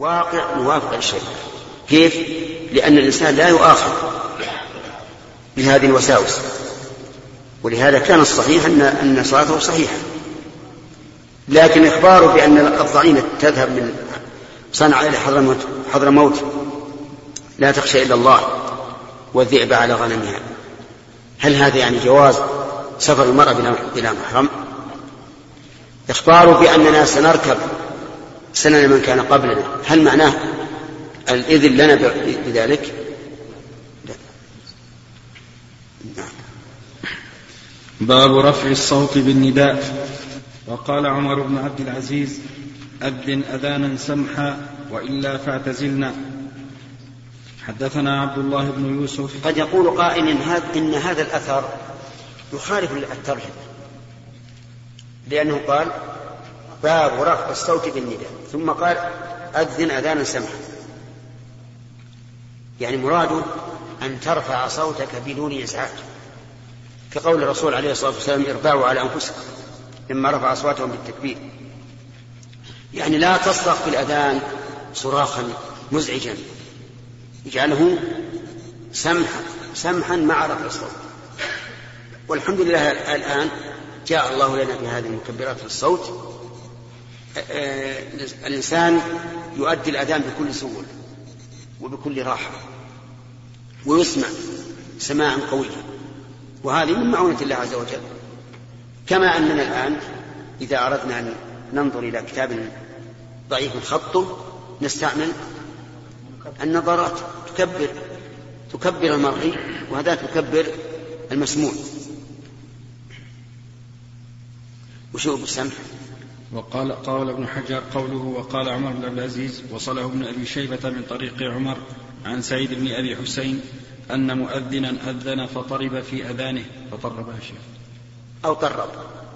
واقع موافق للشيء كيف؟ لأن الإنسان لا يؤاخذ بهذه الوساوس. ولهذا كان الصحيح أن أن صلاته صحيحة. لكن إخباره بأن الضعينة تذهب من صنعاء إلى حضرموت حضرموت لا تخشى إلا الله والذئب على غنمها. هل هذا يعني جواز سفر المرأة بلا محرم؟ إخباره بأننا سنركب سنن من كان قبلنا. هل معناه الإذن لنا بذلك؟ باب رفع الصوت بالنداء. وقال عمر بن عبد العزيز أذن أذانا سمحا وإلا فاعتزلنا. حدثنا عبد الله بن يوسف. قد يقول قائل إن هذا, إن هذا الأثر يخالف الترجمة لأنه قال باب رفع الصوت بالنداء. ثم قال أذن أذانا سمحا يعني مراده أن ترفع صوتك بدون إزعاج. كقول الرسول عليه الصلاة والسلام اربعوا على أنفسكم لما رفع أصواتهم بالتكبير. يعني لا تصرخ في الأذان صراخا مزعجا. اجعله سمحا سمحا مع رفع الصوت. والحمد لله الآن جاء الله لنا بهذه المكبرات في الصوت. الإنسان يؤدي الأذان بكل سهولة وبكل راحة ويسمع سماعا قويا وهذه من معونة الله عز وجل. كما أننا الآن إذا أردنا أن ننظر إلى كتاب ضعيف خطه نستعمل النظرات تكبر تكبر المرئي وهذا تكبر المسموع. وشو بالسمح وقال قال ابن حجر قوله وقال عمر بن عبد العزيز وصله ابن أبي شيبة من طريق عمر عن سعيد بن أبي حسين أن مؤذنا أذن فطرب في أذانه فطرب يا شيخ. أو طرب.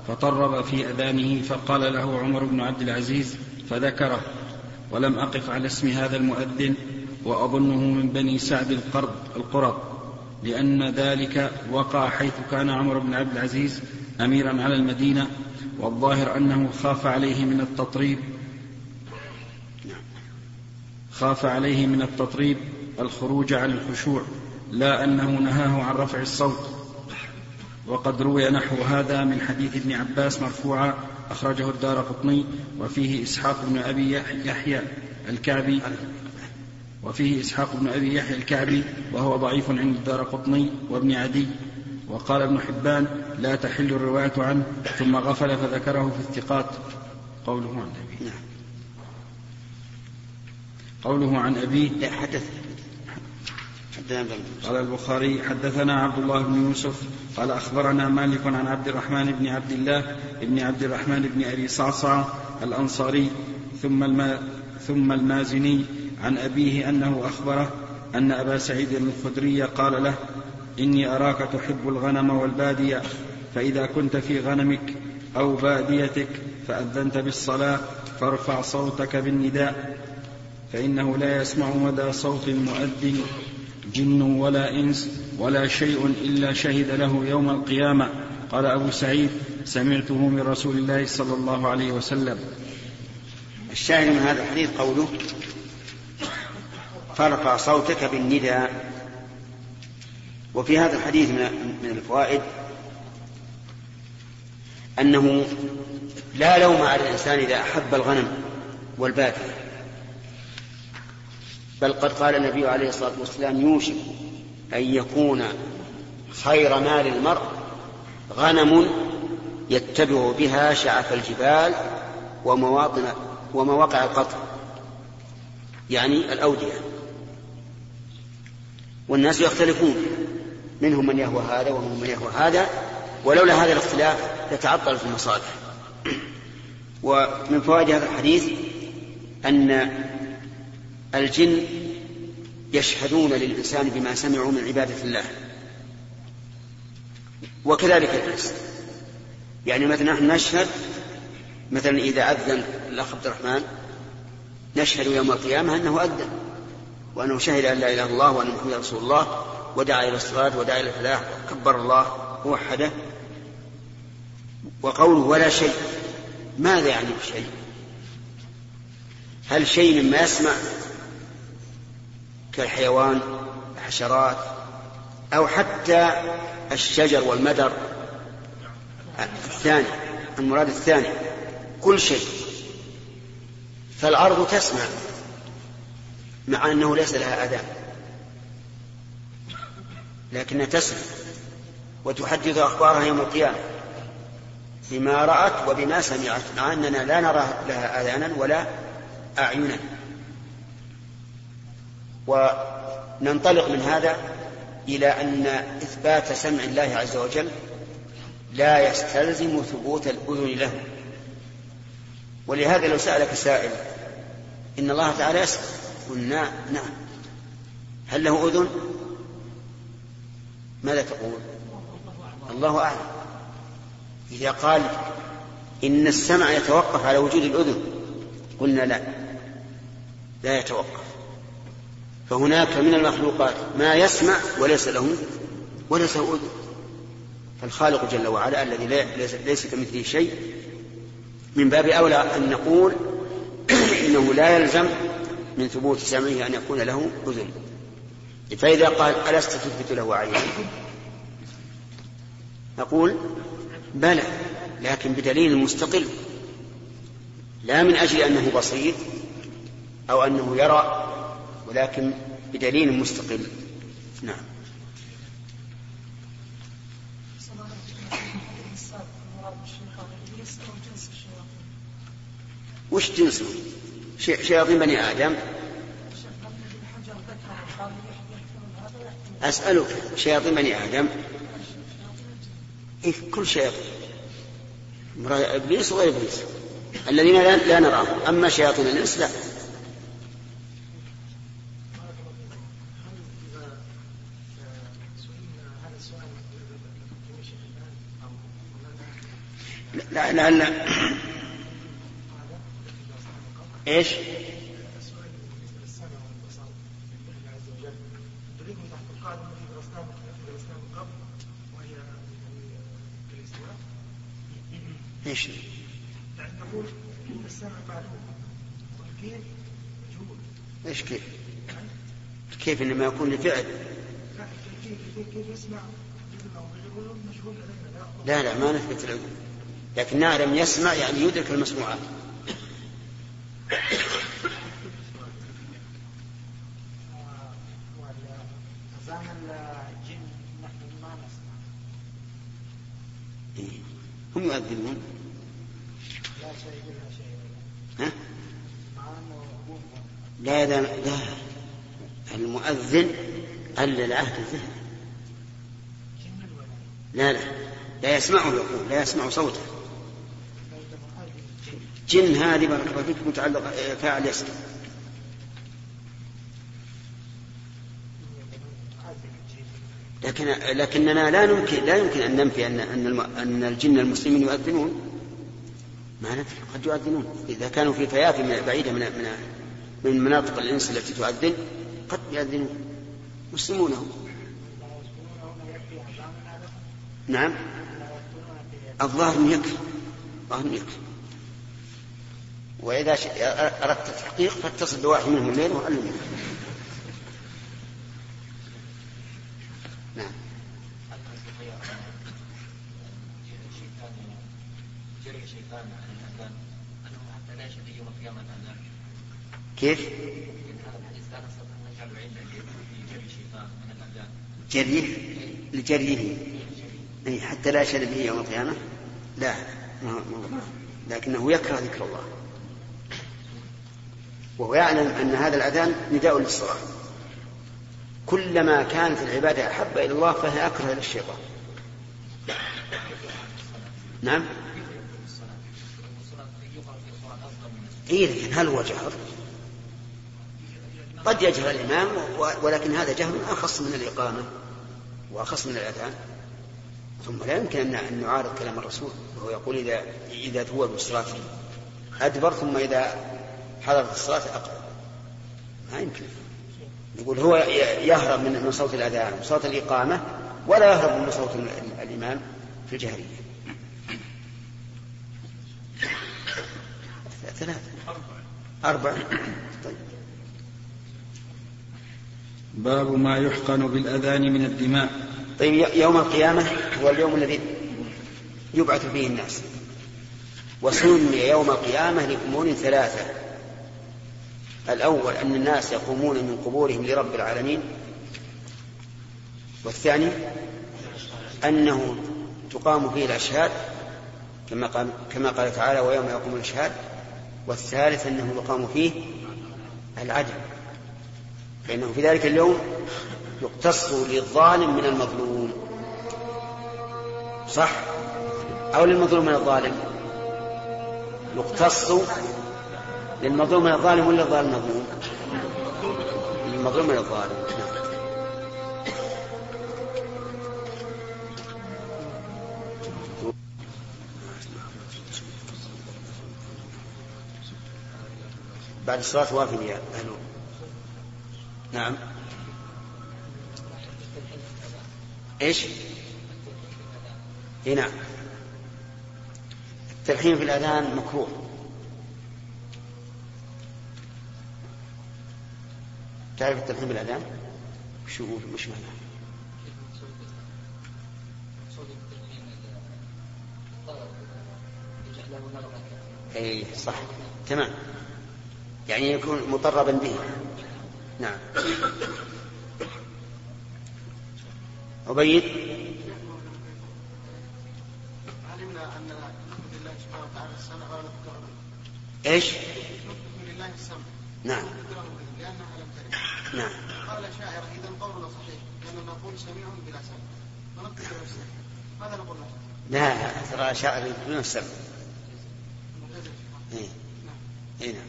فطرب في أذانه فقال له عمر بن عبد العزيز فذكره ولم أقف على اسم هذا المؤذن وأظنه من بني سعد القرض القرض لأن ذلك وقع حيث كان عمر بن عبد العزيز أميرا على المدينة والظاهر أنه خاف عليه من التطريب. خاف عليه من التطريب الخروج عن الخشوع لا أنه نهاه عن رفع الصوت. وقد روي نحو هذا من حديث ابن عباس مرفوعا أخرجه الدار قطني وفيه إسحاق بن أبي يحيى الكعبي وفيه إسحاق بن أبي يحيى الكعبي وهو ضعيف عند الدار قطني وابن عدي وقال ابن حبان لا تحل الرواية عنه ثم غفل فذكره في الثقات. قوله عن أبيه. نعم. قوله عن أبيه. لا حدث قال البخاري حدثنا عبد الله بن يوسف قال أخبرنا مالك عن عبد الرحمن بن عبد الله بن عبد الرحمن بن أبي صعصع الأنصاري ثم الما ثم المازني عن أبيه أنه أخبره أن أبا سعيد الخدري قال له إني أراك تحب الغنم والبادية فإذا كنت في غنمك أو باديتك فأذنت بالصلاة فارفع صوتك بالنداء فإنه لا يسمع مدى صوت المؤذن جن ولا إنس ولا شيء إلا شهد له يوم القيامة. قال أبو سعيد سمعته من رسول الله صلى الله عليه وسلم. الشاهد من هذا الحديث قوله فارفع صوتك بالنداء وفي هذا الحديث من الفوائد أنه لا لوم على الإنسان إذا أحب الغنم والبادية بل قد قال النبي عليه الصلاة والسلام يوشك أن يكون خير مال المرء غنم يتبع بها شعف الجبال ومواطن ومواقع القطر يعني الأودية. والناس يختلفون منهم من يهوى هذا ومنهم من يهوى هذا ولولا هذا الاختلاف لتعطلت المصالح ومن فوائد هذا الحديث أن الجن يشهدون للإنسان بما سمعوا من عبادة الله. وكذلك الإنس يعني مثلا نحن نشهد مثلا إذا أذن الأخ عبد الرحمن نشهد يوم القيامة أنه أذن وأنه شهد أن لا إله إلا الله وأن محمدا رسول الله ودعا إلى الصلاة ودعا إلى الفلاح كبر الله ووحده. وقوله ولا شيء ماذا يعني شيء هل شيء مما يسمع كالحيوان الحشرات أو حتى الشجر والمدر؟ الثاني المراد الثاني كل شيء. فالأرض تسمع مع أنه ليس لها آذان. لكنها تسمع وتحدث أخبارها يوم القيامة بما رأت وبما سمعت مع أننا لا نرى لها آذانا ولا أعينا. وننطلق من هذا إلى أن إثبات سمع الله عز وجل لا يستلزم ثبوت الأذن له. ولهذا لو سألك سائل إن الله تعالى يسمع قلنا نعم. هل له أذن؟ ماذا تقول؟ الله أعلم. إذا قال إن السمع يتوقف على وجود الأذن قلنا لا. لا يتوقف. فهناك من المخلوقات ما يسمع وليس له وليس له أذن. فالخالق جل وعلا الذي ليس كمثله شيء من باب أولى أن نقول إنه لا يلزم من ثبوت سمعه أن يكون له أذن. فإذا قال ألست تثبت له عينا نقول بلى لكن بدليل مستقل. لا من أجل أنه بصير أو أنه يرى ولكن بدليل مستقل. نعم. وش جنسه؟ شياطين بني آدم؟ أسألك شياطين بني آدم إيه كل شياطين إبليس وغير إبليس الذين لا نراهم. أما شياطين الإنس لا. لا لعل إيش؟ إيش؟ يعني ان السمع معلوم والكيف مجهول إيش كيف؟ كيف إنما يكون لفعل؟ لا لا لا ما نثبت العلم لكن نعلم يسمع يعني يدرك المسموعات هم يؤذنون ها؟ لا لا لا المؤذن ألا العهد الذهني لا لا. لا يسمعه يقول لا يسمع صوته. جن هذه بارك الله فيك متعلقة فاعل يسمع لكن لكننا لا يمكن لا يمكن أن ننفي أن أن أن الجن المسلمين يؤذنون. ما نفي قد يؤذنون. إذا كانوا في فيافي بعيدة من من من مناطق الإنس التي تؤذن قد يؤذنون. مسلمون هم نعم. الظاهر يكفي الظاهر يكفي وإذا أردت التحقيق فاتصل بواحد منهم الليل وعلمه نعم. كيف؟ جريه لجريه أي حتى لا يشهد به يوم القيامة؟ لا. لكنه يكره ذكر الله. وهو يعلم أن هذا الأذان نداء للصلاة. كلما كانت العبادة أحب إلى الله فهي أكره إلى الشيطان. نعم؟ إيه لكن هل هو جهر؟ قد يجهر الإمام ولكن هذا جهر أخص من الإقامة. وأخص من الأذان. ثم لا يمكن أن نعارض كلام الرسول. وهو يقول إذا إذا هو بالصلاة أدبر ثم إذا حضرت الصلاة أقبل. ما يمكن. يقول هو يهرب من صوت الأذان وصوت الإقامة ولا يهرب من صوت الإمام في الجهرية. ثلاثة. أربع طيب باب ما يحقن بالأذان من الدماء. طيب يوم القيامة هو اليوم الذي يبعث فيه الناس. وسمي يوم القيامة لأمور ثلاثة. الأول أن الناس يقومون من قبورهم لرب العالمين. والثاني أنه تقام فيه الأشهاد كما قال, كما قال تعالى ويوم يقوم الأشهاد. والثالث أنه يقام فيه العدل. فإنه في ذلك اليوم يقتص للظالم من المظلوم. صح؟ أو للمظلوم من الظالم؟ يقتص للمظلوم من الظالم ولا الظالم مظلوم؟ للمظلوم من الظالم. بعد الصلاة وافد يا أهل نعم إيش؟ إي نعم التلحين في الأذان مكروه تعرف التلحين بالأذان؟ وش وش معناه؟ إي صح تمام يعني يكون مطربا به نعم. عبيد علمنا ان لله سبحانه وتعالى السمع؟ لله السمع نعم. لانها لم ترد نعم. قال الشاعر اذا قولنا صحيح لاننا نقول سميع بلا سمع ماذا نقول؟ لا ترى شاعر بدون السمع. اي نعم نعم.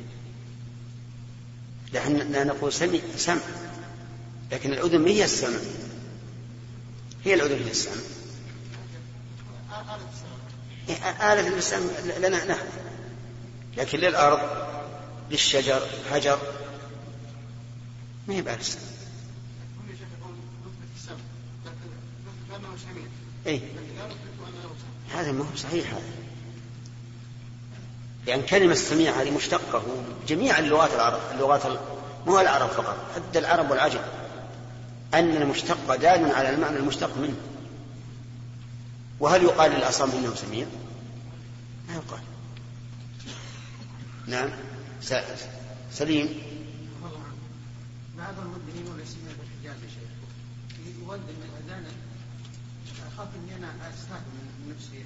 نحن لا نقول سمع سمع. لكن الأذن هي السمع. هي الأذن هي السمع. آلة السمع لنا نحن. لكن للأرض للشجر حجر ما هي بآلة السمع اي هذا ما هو صحيح هذا. لأن كلمة السميع هذه مشتقة جميع اللغات العرب اللغات مو العرب فقط حتى العرب والعجم. أن المشتق دال على المعنى المشتق منه. وهل يقال للأصم إنه سميع؟ ما يقال. نعم. سليم. بعض المدمنين والذين بالحجاز يا شيخ. يودن من الأذان أخاف إني أنا استاذن من نفسي.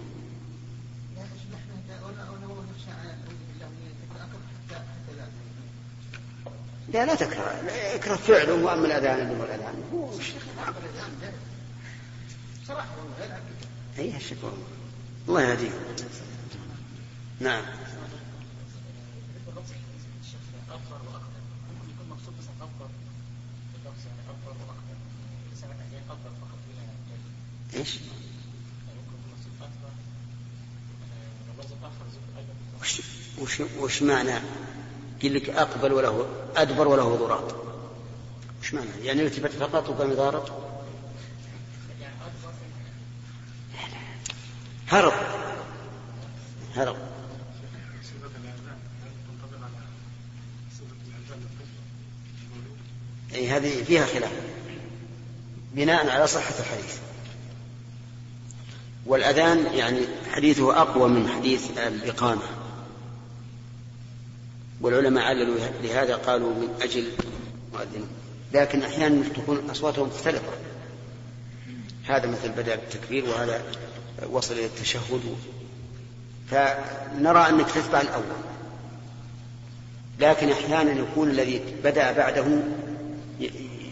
لا لا تكره. اكره فعله وأما الأذان اللي هو الأذان. هو صراحة أي الشكر الله يهديك نعم. إيش؟ وش, وش, وش معنى قل لك أقبل وله أدبر وله ضراط. وش معنى؟ يعني التفت فقط وكان ضارط هرب. هرب. أي هذه فيها خلاف. بناء على صحة الحديث. والأذان يعني حديثه أقوى من حديث الإقامة. والعلماء عللوا لهذا قالوا من أجل مؤذن. لكن أحيانا تكون أصواتهم مختلفة. هذا مثل بدأ بالتكبير وهذا وصل إلى التشهد. فنرى أنك تتبع الأول. لكن أحيانا يكون الذي بدأ بعده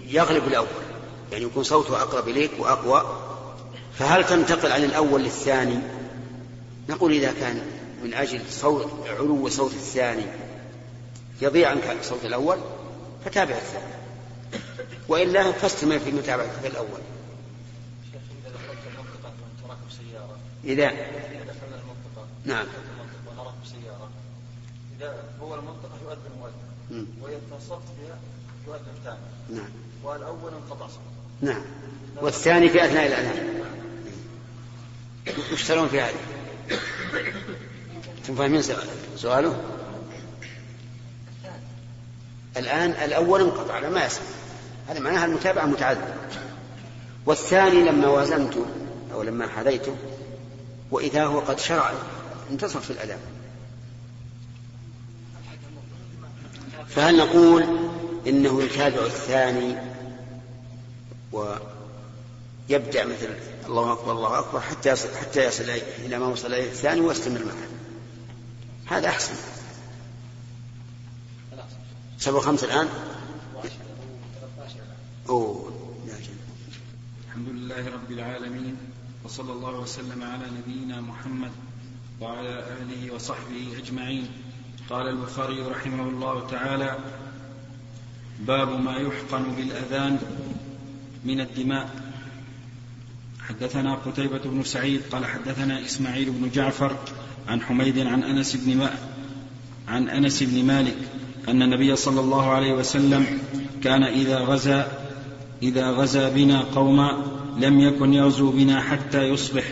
يغلب الأول. يعني يكون صوته أقرب إليك وأقوى. فهل تنتقل عن الأول للثاني؟ نقول إذا كان من أجل صوت علو صوت الثاني يضيع عنك الصوت الأول فتابع الثاني. وإلا فاستمر في متابعة الأول. إذا دخلنا المنطقة نعم. ونرى بسيارة إذا هو المنطقة يؤذن مؤذن وإذا توسطت فيها يؤذن ثاني نعم. والأول انقطع صلاة نعم. والثاني في أثناء الأذان. يشترون في هذا؟ أنتم فاهمين سؤاله؟ الآن الأول انقطع لا ما يسمع هذا معناها المتابعة متعذرة والثاني لما وازنته أو لما حذيته وإذا هو قد شرع انتصر في الأذان فهل نقول إنه يتابع الثاني ويبدأ مثل الله أكبر الله أكبر حتى يصل حتى يصل إلى ما وصل إليه الثاني ويستمر معه؟ هذا أحسن. سبع خمس الآن؟ أوه الحمد لله رب العالمين وصلى الله وسلم على نبينا محمد وعلى آله وصحبه أجمعين. قال البخاري رحمه الله تعالى باب ما يحقن بالأذان من الدماء. حدثنا قتيبة بن سعيد قال حدثنا إسماعيل بن جعفر عن حميد عن أنس بن عن أنس بن مالك أن النبي صلى الله عليه وسلم كان إذا غزا إذا غزا بنا قوما لم يكن يغزو بنا حتى يصبح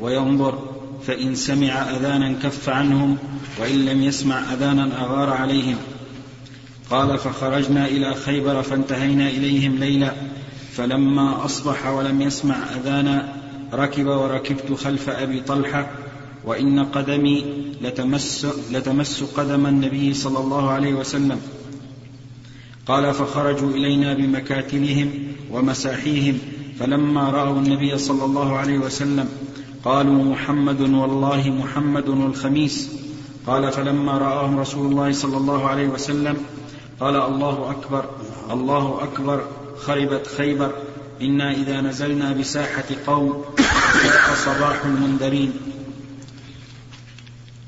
وينظر فإن سمع أذانا كف عنهم وإن لم يسمع أذانا أغار عليهم. قال فخرجنا إلى خيبر فانتهينا إليهم ليلا فلما أصبح ولم يسمع أذانا ركب وركبت خلف أبي طلحة وإن قدمي لتمس, لتمس قدم النبي صلى الله عليه وسلم. قال فخرجوا إلينا بمكاتلهم ومساحيهم فلما رأوا النبي صلى الله عليه وسلم قالوا محمد والله محمد الخميس. قال فلما رآهم رسول الله صلى الله عليه وسلم قال الله أكبر الله أكبر خربت خيبر إنا إذا نزلنا بساحة قوم صباح المنذرين.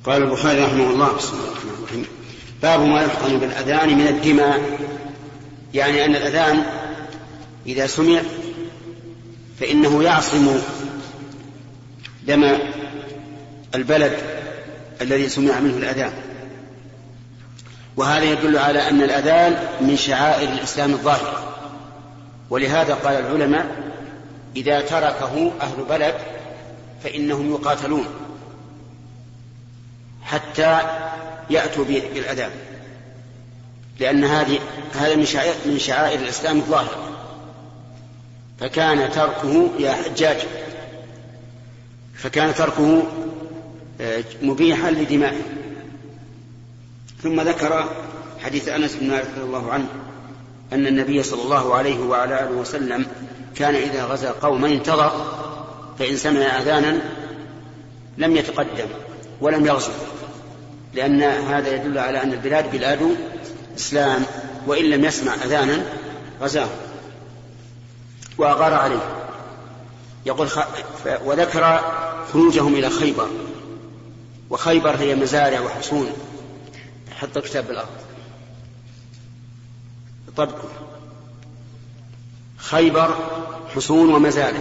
قال البخاري رحمه الله بسم الله الرحمن الرحيم باب ما يحقن بالأذان من الدماء. يعني أن الأذان إذا سمع فإنه يعصم دم البلد الذي سمع منه الأذان. وهذا يدل على أن الأذان من شعائر الإسلام الظاهرة ولهذا قال العلماء إذا تركه أهل بلد فإنهم يقاتلون. حتى يأتوا بالأذان لأن هذه هذا من شعائر من شعائر الإسلام الظاهرة فكان تركه يا حجاج. فكان تركه آه، مبيحا لدمائه. ثم ذكر حديث أنس بن مالك رضي الله عنه أن النبي صلى الله عليه وعلى آله وسلم كان إذا غزا قوما انتظر فإن سمع أذانا لم يتقدم ولم يغزو. لأن هذا يدل على أن البلاد بلاد إسلام وإن لم يسمع أذانا غزاة. وأغار عليه. يقول خ... وذكر خروجهم إلى خيبر. وخيبر هي مزارع وحصون. حط الكتاب بالأرض. طبقه خيبر حصون ومزارع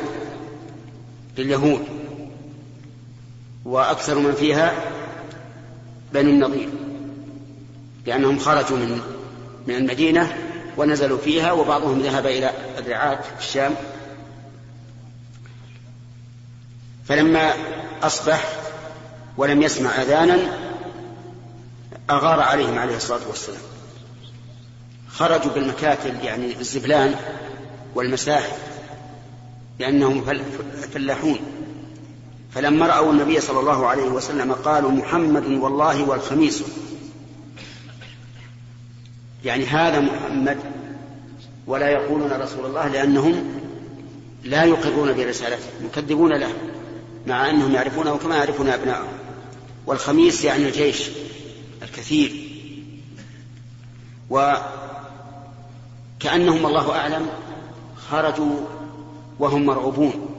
لليهود. وأكثر من فيها بني النضير لأنهم خرجوا من من المدينة ونزلوا فيها وبعضهم ذهب إلى الرعاة في الشام. فلما أصبح ولم يسمع أذانا أغار عليهم عليه الصلاة والسلام. خرجوا بالمكاتل يعني الزبلان والمساحف لأنهم فلاحون. فلما رأوا النبي صلى الله عليه وسلم قالوا محمد والله والخميس. يعني هذا محمد ولا يقولون رسول الله لأنهم لا يقرون برسالته يكذبون له مع أنهم يعرفونه كما يعرفون أبنائهم والخميس يعني الجيش الكثير. وكأنهم الله أعلم خرجوا وهم مرعوبون.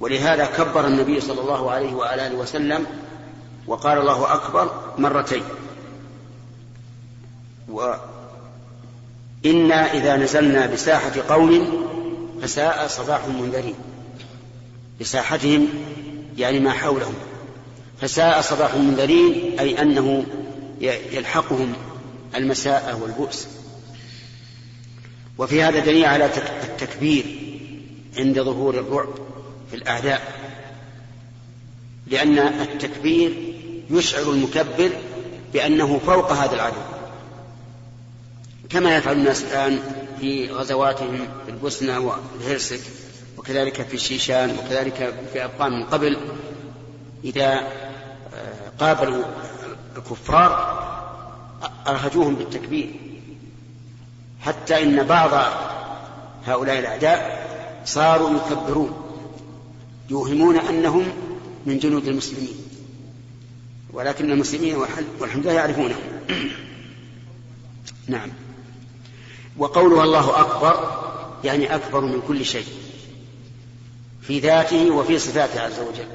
ولهذا كبر النبي صلى الله عليه وعلى آله وسلم وقال الله أكبر مرتين. وإنا إذا نزلنا بساحة قوم فساء صباح المنذرين بساحتهم يعني ما حولهم. فساء صباح المنذرين أي أنه يلحقهم المساءة والبؤس. وفي هذا دليل على التكبير عند ظهور الرعب. في الأعداء لأن التكبير يشعر المكبر بأنه فوق هذا العدو كما يفعل الناس الآن في غزواتهم في البوسنة والهرسك وكذلك في الشيشان وكذلك في أفغان من قبل إذا آه، قابلوا الكفار أرهجوهم بالتكبير. حتى إن بعض هؤلاء الأعداء صاروا يكبرون. يوهمون أنهم من جنود المسلمين. ولكن المسلمين والحمد لله يعرفونهم. نعم. وقولها الله أكبر يعني أكبر من كل شيء. في ذاته وفي صفاته عز وجل.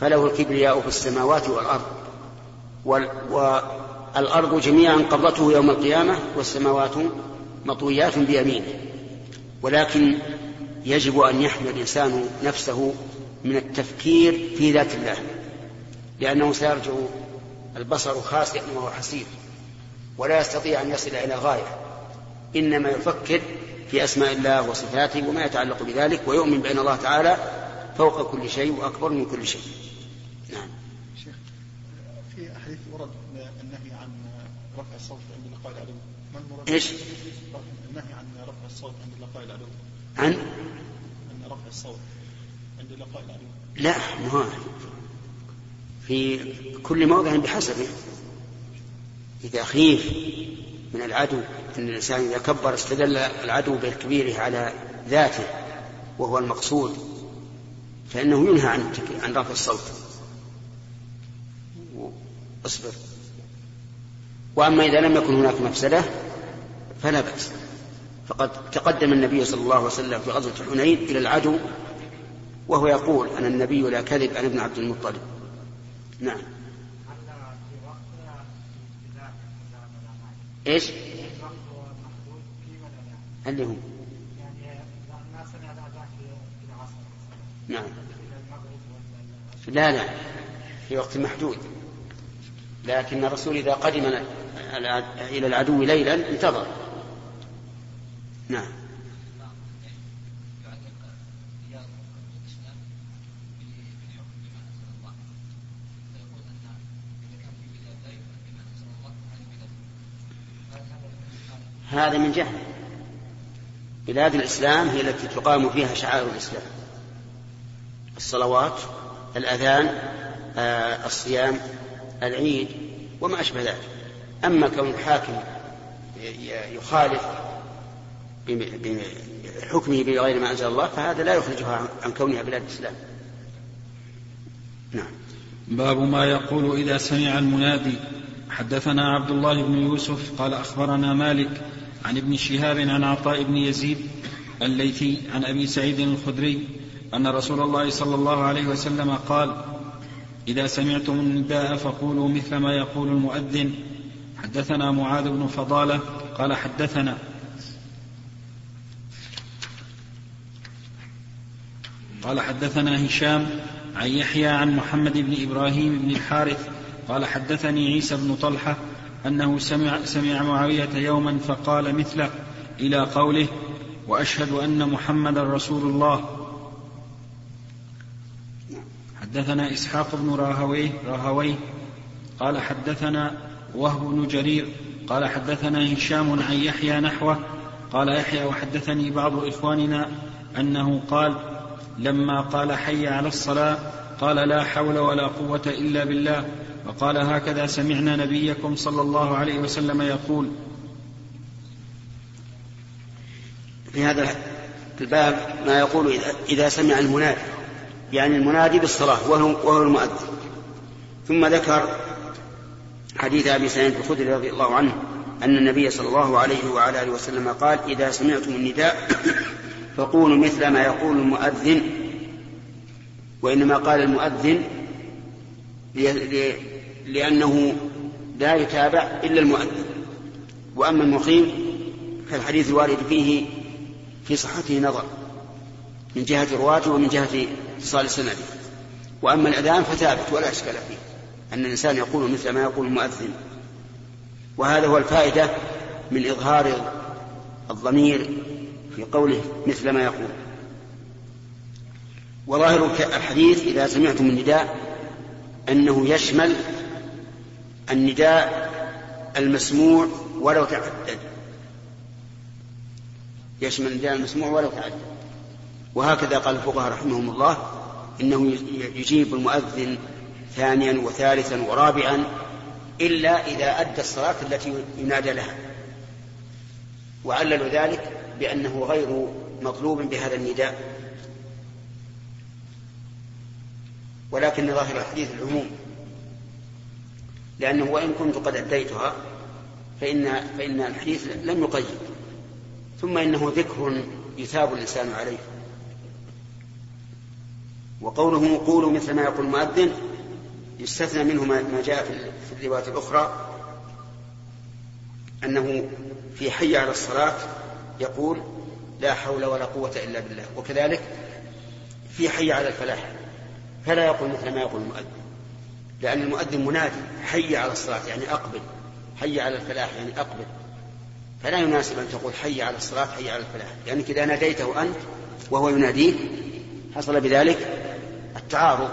فله الكبرياء في السماوات والأرض. والأرض جميعا قبضته يوم القيامة والسماوات مطويات بيمينه. ولكن يجب أن يحمل الإنسان نفسه من التفكير في ذات الله لأنه سيرجع البصر خاسئا وهو حسير ولا يستطيع أن يصل إلى غاية إنما يفكر في أسماء الله وصفاته وما يتعلق بذلك ويؤمن بأن الله تعالى فوق كل شيء وأكبر من كل شيء. نعم. شيخ في حديث ورد النهي عن رفع الصوت عند لقاء العدو. ما المراد؟ إيش؟ النهي عن رفع الصوت عند لقاء العدو. عن عن رفع الصوت. عند لقاء لا ما في كل موضع بحسبه إذا خيف من العدو أن الإنسان إذا كبر استدل العدو بكبيره على ذاته وهو المقصود فإنه ينهى عن عن رفع الصوت. اصبر وأما إذا لم يكن هناك مفسدة فلا بأس. فقد تقدم النبي صلى الله عليه وسلم في غزوة حنين إلى العدو وهو يقول أنا النبي لا كذب أنا ابن عبد المطلب. نعم. إيش؟ اللي هم نعم. لا لا. في وقت محدود. لكن الرسول إذا قدم إلى العدو ليلا انتظر. نعم. هذا من جهل. بلاد الإسلام هي التي تقام فيها شعائر الإسلام. الصلوات الأذان آه، الصيام العيد وما أشبه ذلك. أما كون الحاكم يخالف بحكمه بغير ما أنزل الله فهذا لا يخرجها عن كونها بلاد الإسلام. نعم. باب ما يقول إذا سمع المنادي. حدثنا عبد الله بن يوسف قال أخبرنا مالك عن ابن شهاب عن عطاء بن يزيد الليثي عن أبي سعيد الخدري أن رسول الله صلى الله عليه وسلم قال إذا سمعتم النداء فقولوا مثل ما يقول المؤذن. حدثنا معاذ بن فضالة قال حدثنا قال حدثنا هشام عن يحيى عن محمد بن إبراهيم بن الحارث قال حدثني عيسى بن طلحة أنه سمع, سمع معاوية يوما فقال مثله إلى قوله وأشهد أن محمدا رسول الله. حدثنا إسحاق بن راهويه راهويه قال حدثنا وهب بن جرير قال حدثنا هشام عن يحيى نحوه قال يحيى وحدثني بعض إخواننا أنه قال لما قال حي على الصلاة قال لا حول ولا قوة إلا بالله. وقال هكذا سمعنا نبيكم صلى الله عليه وسلم يقول. في هذا الباب ما يقول إذا سمع المنادي. يعني المنادي بالصلاة وهو, وهو المؤذن. ثم ذكر حديث أبي سعيد الخدري رضي الله عنه أن النبي صلى الله عليه وعلى آله وسلم قال إذا سمعتم النداء فقولوا مثل ما يقول المؤذن وإنما قال المؤذن لأنه لا يتابع إلا المؤذن. وأما المقيم فالحديث الوارد فيه في صحته نظر من جهة رواته ومن جهة اتصال سنده. وأما الأذان فثابت ولا إشكال فيه أن الإنسان يقول مثل ما يقول المؤذن. وهذا هو الفائدة من إظهار الضمير في قوله مثل ما يقول. وظاهر الحديث إذا سمعتم النداء أنه يشمل النداء المسموع ولو تعدد. يشمل النداء المسموع ولو تعدد. وهكذا قال الفقهاء رحمهم الله إنه يجيب المؤذن ثانيا وثالثا ورابعا إلا إذا أدى الصلاة التي ينادى لها. وعللوا ذلك بأنه غير مطلوب بهذا النداء. ولكن ظاهر الحديث العموم لأنه وإن كنت قد أديتها فإن فإن الحديث لم يقيد ثم إنه ذكر يثاب الإنسان عليه. وقوله قولوا مثل ما يقول المؤذن يستثنى منه ما جاء في الروايات الأخرى أنه في حي على الصلاة يقول لا حول ولا قوة إلا بالله وكذلك في حي على الفلاح فلا يقول مثل ما يقول المؤذن لأن المؤذن منادي حي على الصلاة يعني أقبل حي على الفلاح يعني أقبل فلا يناسب أن تقول حي على الصلاة حي على الفلاح لأنك إذا ناديته أنت وهو يناديه حصل بذلك التعارض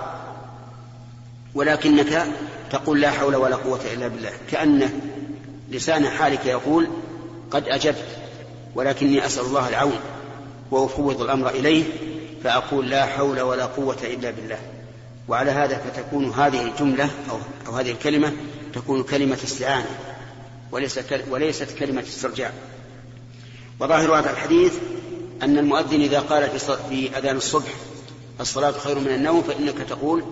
ولكنك تقول لا حول ولا قوة إلا بالله كأن لسان حالك يقول قد أجبت. ولكني أسأل الله العون وأفوض الأمر إليه فأقول لا حول ولا قوة إلا بالله. وعلى هذا فتكون هذه الجملة أو, أو هذه الكلمة تكون كلمة استعانة وليست كلمة استرجاع. وظاهر هذا الحديث أن المؤذن إذا قال في أذان الصبح الصلاة خير من النوم فإنك تقول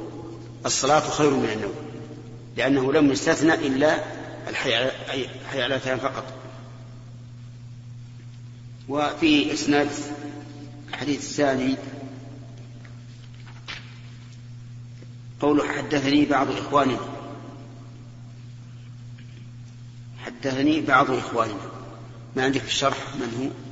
الصلاة خير من النوم لأنه لم يستثنى إلا الحيالتان فقط. وفي إسناد الحديث الثاني قوله حدثني بعض إخواننا حدثني بعض إخواننا ما عندك في الشرح من هو؟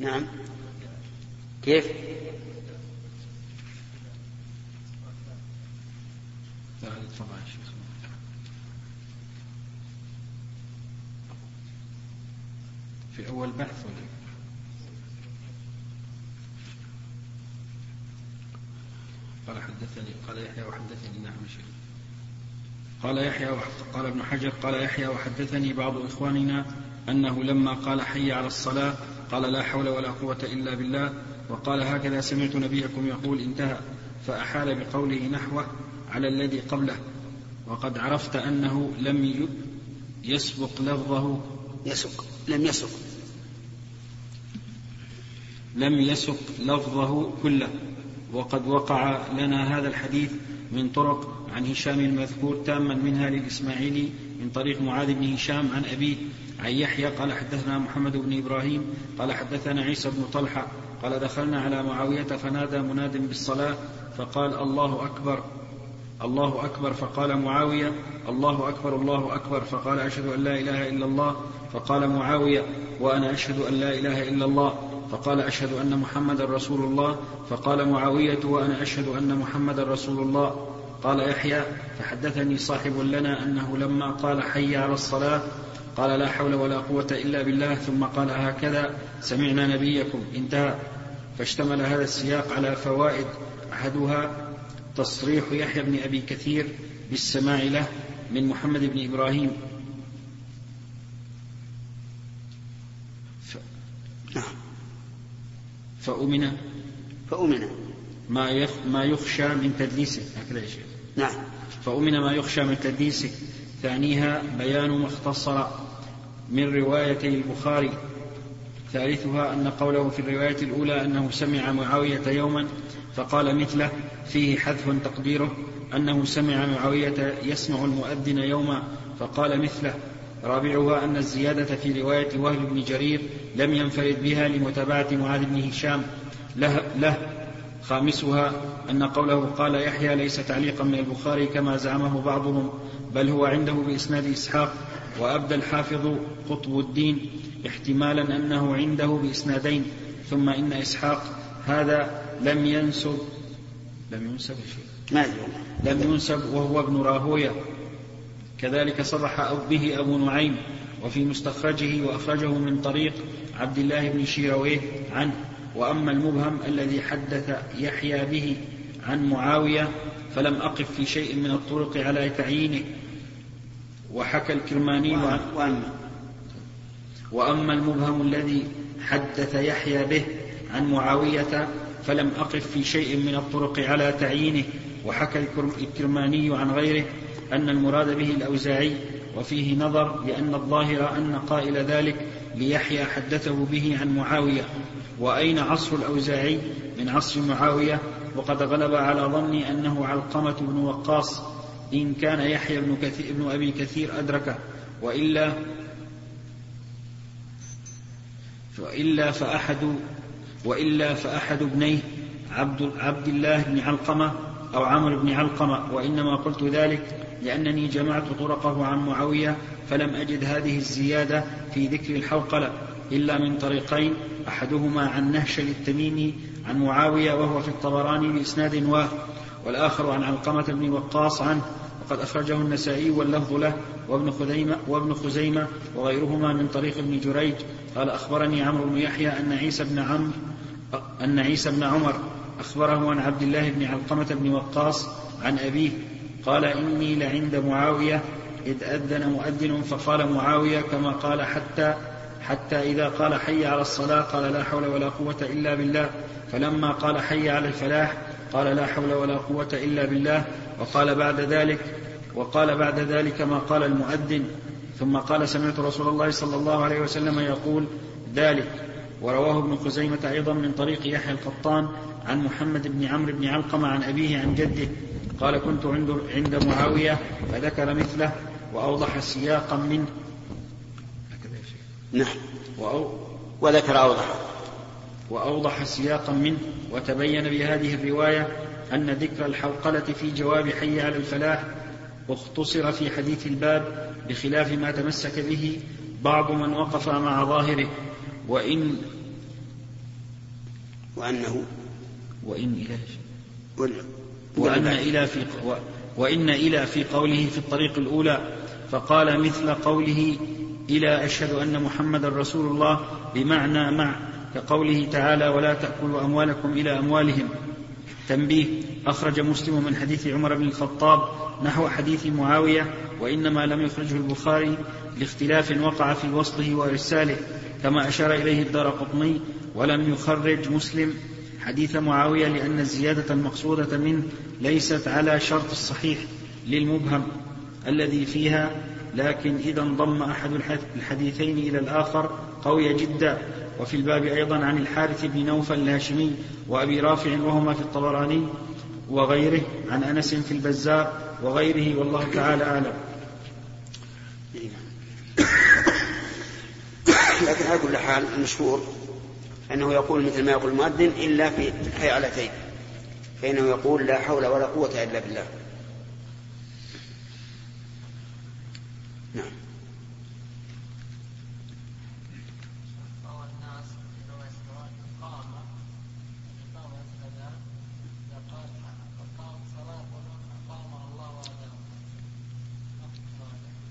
نعم. كيف؟ في أول بحث ولا؟ قال حدثني قال يحيى وحدثني. نعم شيخ. قال يحيى قال ابن حجر قال يحيى وحدثني بعض إخواننا أنه لما قال حي على الصلاة قال لا حول ولا قوة إلا بالله وقال هكذا سمعت نبيكم يقول انتهى فأحال بقوله نحوه على الذي قبله وقد عرفت أنه لم يسبق لفظه. يسق لم يسق لم يسق لفظه كله وقد وقع لنا هذا الحديث من طرق عن هشام المذكور تاما منها للإسماعيلي من طريق معاذ بن هشام عن أبيه عن يحيى قال حدثنا محمد بن إبراهيم قال حدثنا عيسى بن طلحة قال دخلنا على معاوية فنادى مناد بالصلاة فقال الله أكبر الله أكبر فقال معاوية الله أكبر الله أكبر فقال أشهد أن لا إله إلا الله فقال معاوية وأنا أشهد أن لا إله إلا الله فقال أشهد أن محمدا رسول الله فقال معاوية وأنا أشهد أن محمدا رسول الله. قال يحيى فحدثني صاحب لنا أنه لما قال حي على الصلاة قال لا حول ولا قوة إلا بالله ثم قال هكذا سمعنا نبيكم انتهى. فاشتمل هذا السياق على فوائد أحدها تصريح يحيى بن أبي كثير بالسماع له من محمد بن إبراهيم. ف... نعم. فأمن. فأمن. ما ما يخشى من تدليسه. هكذا يا شيخ. نعم. فأمن ما يخشى من تدليسه. ثانيها بيان ما اختصر. من روايتي البخاري. ثالثها أن قوله في الرواية الأولى أنه سمع معاوية يوما فقال مثله فيه حذف تقديره أنه سمع معاوية يسمع المؤذن يوما فقال مثله رابعها أن الزيادة في رواية وهل بن جرير لم ينفرد بها لمتابعة معاذ بن هشام. له, له. خامسها أن قوله قال يحيى ليس تعليقا من البخاري كما زعمه بعضهم بل هو عنده بإسناد إسحاق. وأبدى الحافظ قطب الدين احتمالا أنه عنده بإسنادين ثم إن إسحاق هذا لم ينسب لم ينسب شيء ما لم ينسب وهو ابن راهوية. كذلك صرح به أبو نعيم وفي مستخرجه وأخرجه من طريق عبد الله بن شيرويه عنه. وأما المبهم الذي حدث يحيى به عن معاوية فلم أقف في شيء من الطرق على تعيينه. وحكى الكرماني عن وأما وأما. المبهم الذي حدث يحيى به عن معاوية فلم أقف في شيء من الطرق على تعيينه وحكى الكرماني عن غيره أن المراد به الأوزاعي وفيه نظر لأن الظاهر أن قائل ذلك ليحيى حدثه به عن معاوية. وأين عصر الأوزاعي من عصر معاوية؟ وقد غلب على ظني أنه علقمة بن وقاص إن كان يحيى بن, كثير بن أبي كثير أدركه وإلا وإلا فأحد وإلا فأحد ابنيه عبد, عبد الله بن علقمة أو عمرو بن علقمة وإنما قلت ذلك لأنني جمعت طرقه عن معاوية فلم أجد هذه الزيادة في ذكر الحوقلة إلا من طريقين أحدهما عن نهشل التميمي عن معاوية وهو في الطبراني بإسناد واه والآخر عن علقمة بن وقاص عنه وقد أخرجه النسائي واللفظ له وابن خزيمة, وابن خزيمة وغيرهما من طريق ابن جريج. قال أخبرني عمرو بن يحيى أن عيسى بن عمرو أن عيسى بن عمر أخبره عن عبد الله بن علقمة بن وقاص عن أبيه قال إني لعند معاوية إذ أذن مؤذن فقال معاوية كما قال حتى حتى إذا قال حي على الصلاة قال لا حول ولا قوة إلا بالله. فلما قال حي على الفلاح قال لا حول ولا قوة إلا بالله وقال بعد ذلك وقال بعد ذلك ما قال المؤذن. ثم قال سمعت رسول الله صلى الله عليه وسلم يقول ذلك. ورواه ابن خزيمة أيضا من طريق يحيى القطان عن محمد بن عمرو بن علقمة عن أبيه عن جده قال كنت عند عند معاوية فذكر مثله وأوضح سياقا منه. نعم. وذكر أوضح وأوضح سياقا منه وتبين بهذه الرواية أن ذكر الحوقلة في جواب حي على الفلاح اختصر في حديث الباب بخلاف ما تمسك به بعض من وقف مع ظاهره. وإن وأنه وإن إلى وأن إلى في وإن إلى في قوله في الطريق الأولى فقال مثل قوله إلى أشهد أن محمد رسول الله بمعنى مع كقوله تعالى ولا تأكلوا أموالكم إلى أموالهم. تنبيه أخرج مسلم من حديث عمر بن الخطاب نحو حديث معاوية وإنما لم يخرجه البخاري لاختلاف وقع في وصله وإرساله كما أشار إليه الدار قطني ولم يخرج مسلم. حديث معاوية لأن الزيادة المقصودة منه ليست على شرط الصحيح للمبهم الذي فيها لكن إذا انضم أحد الحديثين إلى الآخر قوي جدا. وفي الباب أيضا عن الحارث بن نوفل الهاشمي وأبي رافع وهما في الطبراني وغيره عن أنس في البزار وغيره والله تعالى أعلم. لكن على كل حال المشهور أنه يقول مثل ما يقول المؤذن إلا في الحيعلتين فإنه يقول لا حول ولا قوة إلا بالله. نعم.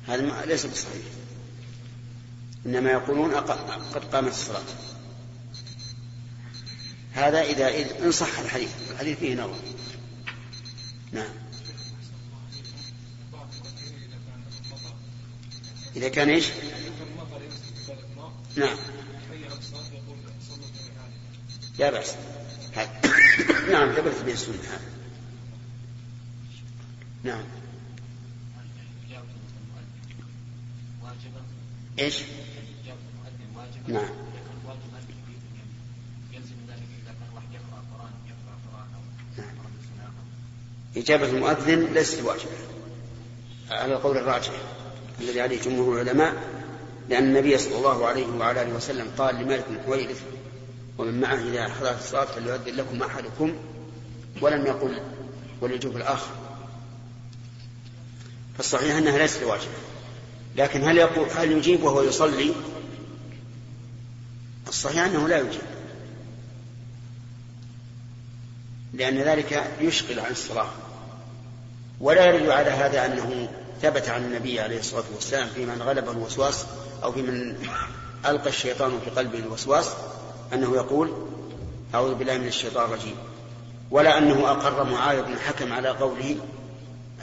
هذا ليس بصحيح. إنما يقولون قد قامت الصلاة. هذا إذا إن صح الحديث. الحديث فيه نظر. نعم. إذا كان إيش؟ نعم. لا بأس. نعم ثبتت به السنة. نعم. إيش؟ نعم. نعم. إجابة المؤذن ليست واجبة على القول الراجح الذي عليه جمهور العلماء لأن النبي صلى الله عليه وعلى آله وسلم قال لمالك بن حويرث ومن معه إذا حضرت الصلاة فليؤذن لكم أحدكم ولم يقل وليجوب الآخر. فالصحيح أنها ليست واجبة لكن هل يقول هل يجيب وهو يصلي؟ الصحيح أنه لا يجيب. لأن ذلك يشغل عن الصلاة. ولا يرد على هذا أنه ثبت عن النبي عليه الصلاة والسلام في من غلبه الوسواس أو في من ألقى الشيطان في قلبه الوسواس أنه يقول أعوذ بالله من الشيطان الرجيم. ولا أنه أقر معاذ بن الحكم على قوله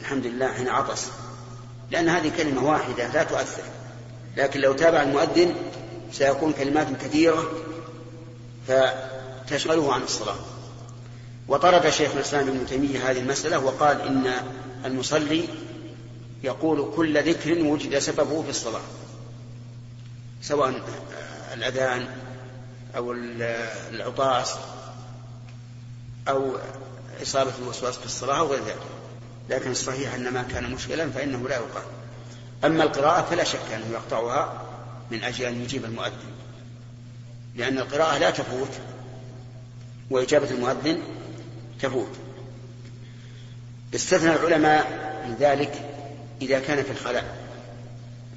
الحمد لله حين عطس. لأن هذه كلمة واحدة لا تؤثر. لكن لو تابع المؤذن سيكون كلمات كثيرة فتشغله عن الصلاة. وطرد شيخ الإسلام ابن تيمية هذه المسألة وقال إن المصلي يقول كل ذكر وجد سببه في الصلاة. سواء الأذان أو العطاس أو إصابة الوسواس في الصلاة أو غير ذلك. لكن الصحيح أن ما كان مشكلا فإنه لا يقال. أما القراءة فلا شك أنه يقطعها من أجل أن يجيب المؤذن لأن القراءة لا تفوت وإجابة المؤذن تفوت. استثنى العلماء من ذلك إذا كان في الخلاء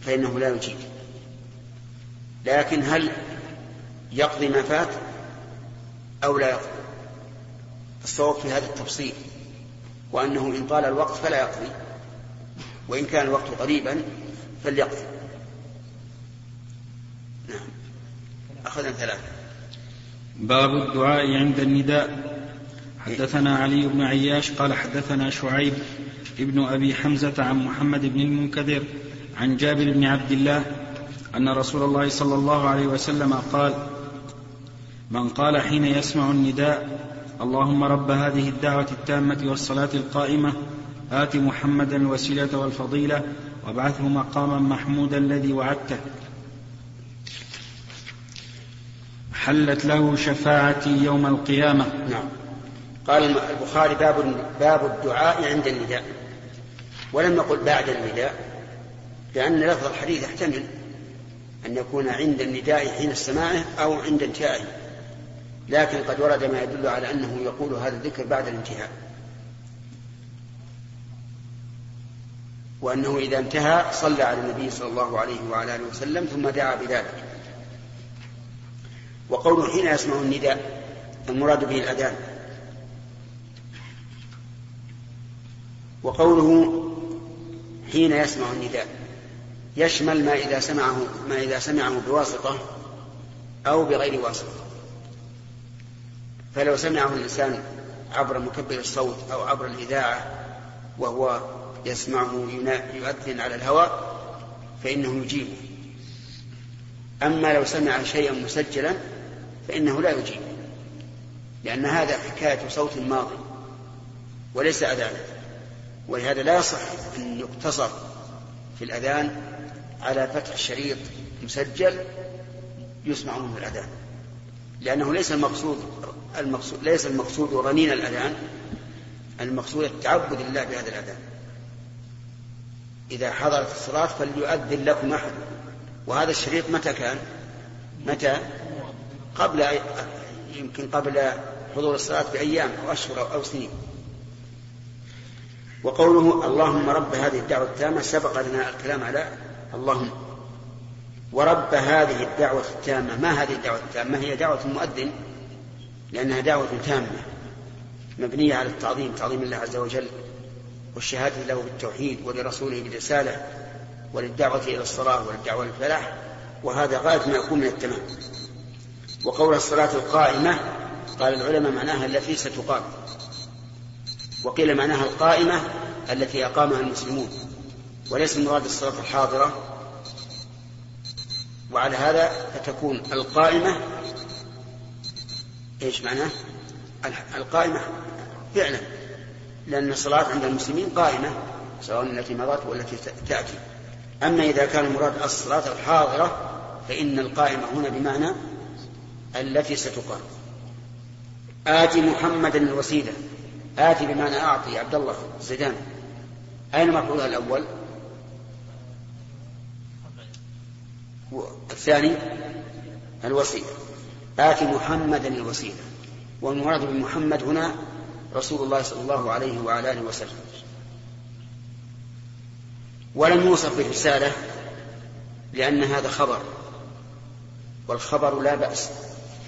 فإنه لا يجيب. لكن هل يقضي ما فات أو لا يقضي؟ الصواب في هذا التفصيل. وأنه إن طال الوقت فلا يقضي وإن كان الوقت قريبا فليقضي. نعم. أخذنا ثلاثة. باب الدعاء عند النداء. حدثنا علي بن عياش قال حدثنا شعيب ابن أبي حمزة عن محمد بن المنكدر عن جابر بن عبد الله أن رسول الله صلى الله عليه وسلم قال من قال حين يسمع النداء اللهم رب هذه الدعوة التامة والصلاة القائمة. آت محمدا الوسيلة والفضيلة وابعثه مقاما محمودا الذي وعدته. حلت له شفاعتي يوم القيامة. نعم. قال البخاري باب باب الدعاء عند النداء. ولم يقل بعد النداء لأن لفظ الحديث يحتمل أن يكون عند النداء حين السماعه أو عند انتهائه. لكن قد ورد ما يدل على أنه يقول هذا الذكر بعد الانتهاء. وأنه إذا انتهى صلى على النبي صلى الله عليه وعلى آله وسلم ثم دعا بذلك. وقوله حين يسمع النداء المراد به الأذان. وقوله حين يسمع النداء يشمل ما إذا سمعه ما إذا سمعه بواسطة أو بغير واسطة. فلو سمعه الإنسان عبر مكبر الصوت أو عبر الإذاعة وهو يسمعه يؤذن على الهواء فإنه يجيبه. أما لو سمع شيئا مسجلا فإنه لا يجيب لأن هذا حكاية صوت ماضي وليس أذانا ولهذا لا يصح أن يقتصر في الأذان على فتح شريط مسجل يسمع منه الأذان. لأنه ليس المقصود المقصود ليس المقصود رنين الأذان المقصود التعبد لله بهذا الأذان إذا حضرت الصلاة فليؤذن لكم أحد وهذا الشريط متى كان؟ متى؟ قبل يمكن قبل حضور الصلاة بأيام أو أشهر أو سنين وقوله اللهم رب هذه الدعوة التامة سبق لنا الكلام على اللهم ورب هذه الدعوة التامة. ما هذه الدعوة التامة؟ هي دعوة المؤذن؟ لأنها دعوة تامة مبنية على التعظيم تعظيم الله عز وجل والشهادة له بالتوحيد ولرسوله بالرسالة وللدعوة إلى الصلاة وللدعوة للفلاح وهذا غاية ما يكون من التمام. وقول الصلاة القائمة قال العلماء معناها التي ستقام. وقيل معناها القائمة التي أقامها المسلمون وليس المراد الصلاة الحاضرة وعلى هذا فتكون القائمة إيش معناه؟ القائمة فعلا لأن الصلاة عند المسلمين قائمة سواء التي مضت والتي تأتي أما إذا كان المراد الصلاة الحاضرة فإن القائمة هنا بمعنى التي ستقام آت محمدا الوسيلة آت بمعنى أعطي عبد الله زيدان أين مفعولها الأول؟ الثاني الوسيلة. آت محمدا الوسيلة. والمراد بمحمد هنا رسول الله صلى الله عليه وعلى آله وسلم. ولم يوصف بالرسالة لأن هذا خبر والخبر لا بأس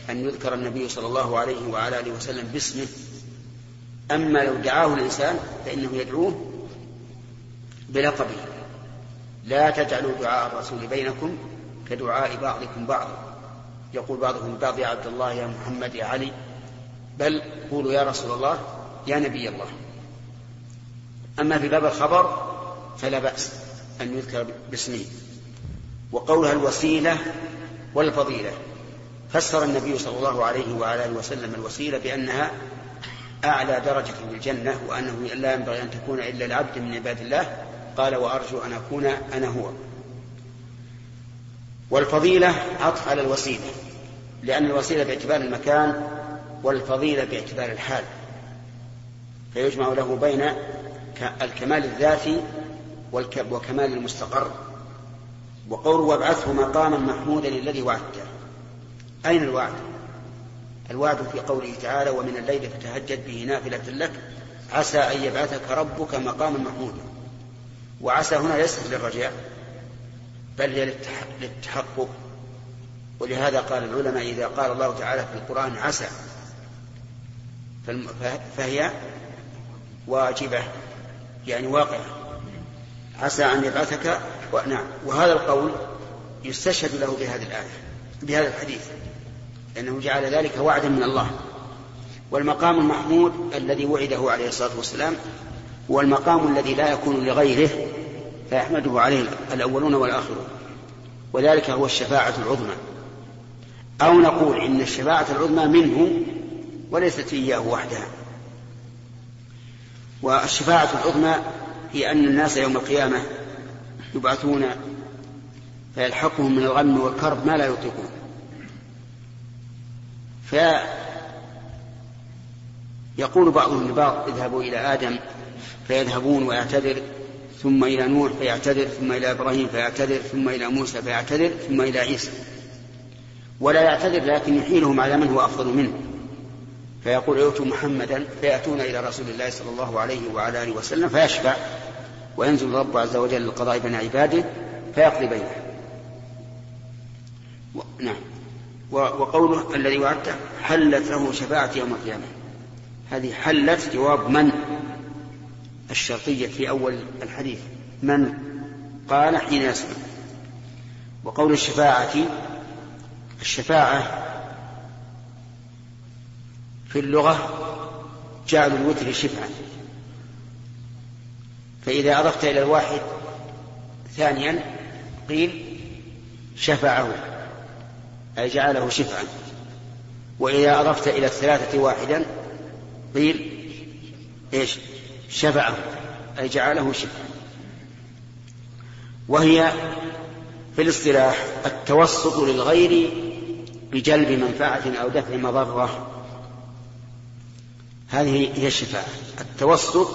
أن يذكر النبي صلى الله عليه وعلى آله وسلم باسمه. أما لو دعاه الإنسان فإنه يدعوه بلقبه. لا تجعلوا دعاء الرسول بينكم كدعاء بعضكم بعضا يقول بعضهم لبعض يا عبد الله يا محمد يا علي. بل قولوا يا رسول الله يا نبي الله. أما في باب الخبر فلا بأس أن يذكر باسمه. وقولها الوسيلة والفضيلة. فسر النبي صلى الله عليه وعلى آله وسلم الوسيلة بأنها أعلى درجة في الجنة وأنه لا ينبغي أن تكون إلا العبد من عباد الله. قال وأرجو أن أكون أنا هو. والفضيلة عطف على الوسيلة لأن الوسيلة باعتبار المكان والفضيلة باعتبار الحال. فيجمع له بين الكمال الذاتي وكمال المستقر. وقوله وابعثه مقاما محمودا الذي وعدته. أين الوعد؟ الوعد في قوله تعالى ومن الليل فتهجد به نافلة لك عسى أن يبعثك ربك مقاما محمودا. وعسى هنا ليست للرجاء. بل هي للتحقق. ولهذا قال العلماء إذا قال الله تعالى في القرآن عسى فهي واجبة يعني واقعة. عسى أن يبعثك نعم. وهذا القول يستشهد له بهذه الآية بهذا الحديث لأنه جعل ذلك وعدا من الله. والمقام المحمود الذي وعده عليه الصلاة والسلام هو المقام الذي لا يكون لغيره فيحمده عليه الأولون والآخرون. وذلك هو الشفاعة العظمى. أو نقول إن الشفاعة العظمى منه وليست إياه وحدها. والشفاعة العظمى هي أن الناس يوم القيامة يبعثون فيلحقهم من الغم والكرب ما لا يطيقون. فيقول بعضهم لبعض اذهبوا إلى آدم فيذهبون ويعتذر ثم إلى نوح فيعتذر ثم إلى إبراهيم فيعتذر ثم إلى موسى فيعتذر ثم إلى عيسى. ولا يعتذر لكن يحيلهم على من هو أفضل منه. فيقول ائتوا محمدا فيأتون إلى رسول الله صلى الله عليه وعلى آله وسلم فيشفع وينزل الرب عز وجل للقضاء بين عباده فيقضي بينهم و... نعم. وقوله الذي وعدته حلت له شفاعة يوم القيامة. هذه حلت جواب من؟ الشرطية في أول الحديث. من قال حين يسمع وقول الشفاعة الشفاعة في اللغة جعل الوتر شفعا. فإذا أضفت إلى الواحد ثانيا قيل شفعه أي جعله شفعا. وإذا أضفت إلى الثلاثة واحدا قيل إيش؟ شفعه أي جعله شفعا وهي في الاصطلاح التوسط للغير بجلب منفعة أو دفع مضرة. هذه هي الشفاعة. التوسط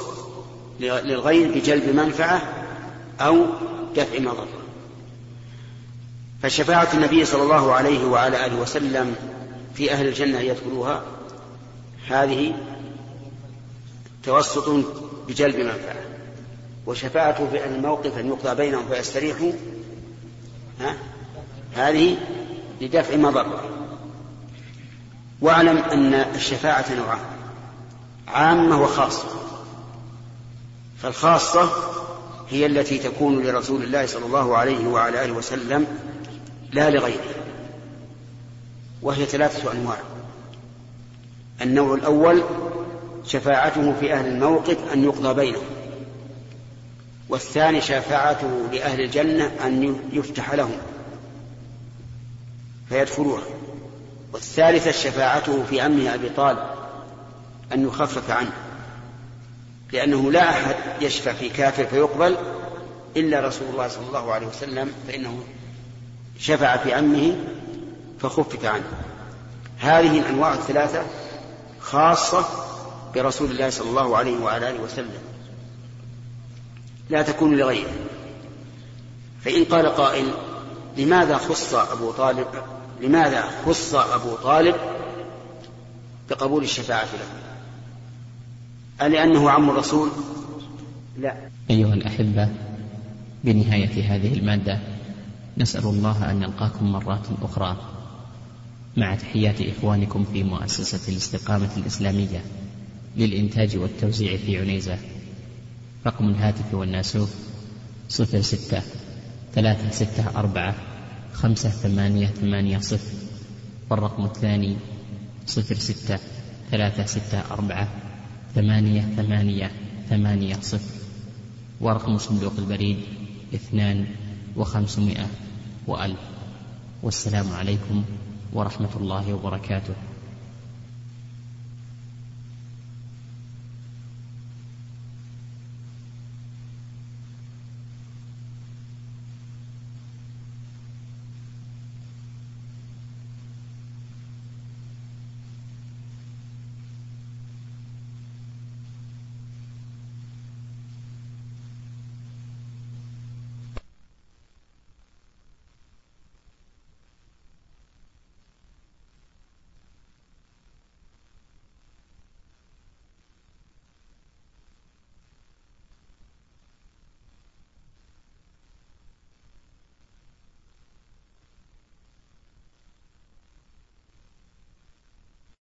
للغير بجلب منفعة أو دفع مضرة. فشفاعة النبي صلى الله عليه وعلى آله وسلم في أهل الجنة يدخلوها هذه توسط بجلب منفعة وشفاعته في أهل الموقف أن يقضى بينهم فيستريحوا ها؟ هذه لدفع مضرة واعلم أن الشفاعة نوعان عامة وخاصة. فالخاصة هي التي تكون لرسول الله صلى الله عليه وعلى آله وسلم لا لغيره وهي ثلاثة أنواع. النوع الأول شفاعته في أهل الموقف أن يقضى بينهم والثاني شفاعته لأهل الجنة أن يفتح لهم فيدخلوها والثالثة شفاعته في عمه أبي طالب أن يخفف عنه لأنه لا أحد يشفع في كافر فيقبل إلا رسول الله صلى الله عليه وسلم فإنه شفع في عمه فخفف عنه. هذه الأنواع الثلاثة خاصة برسول الله صلى الله عليه وعلى آله وسلم. لا تكون لغيره. فإن قال قائل لماذا خص أبو طالب لماذا خص أبو طالب بقبول الشفاعة له؟ ألأنه عم الرسول؟ لا. أيها الأحبة بنهاية هذه المادة نسأل الله أن نلقاكم مرات أخرى مع تحيات إخوانكم في مؤسسة الاستقامة الإسلامية. للإنتاج والتوزيع في عنيزة. رقم الهاتف والناسوف صفر ستة ثلاثة ستة أربعة خمسة ثمانية ثمانية صفر. والرقم الثاني صفر ستة ثلاثة ستة أربعة ثمانية ثمانية ثمانية صفر. ورقم صندوق البريد اثنان وخمسمائة وألف. والسلام عليكم ورحمة الله وبركاته.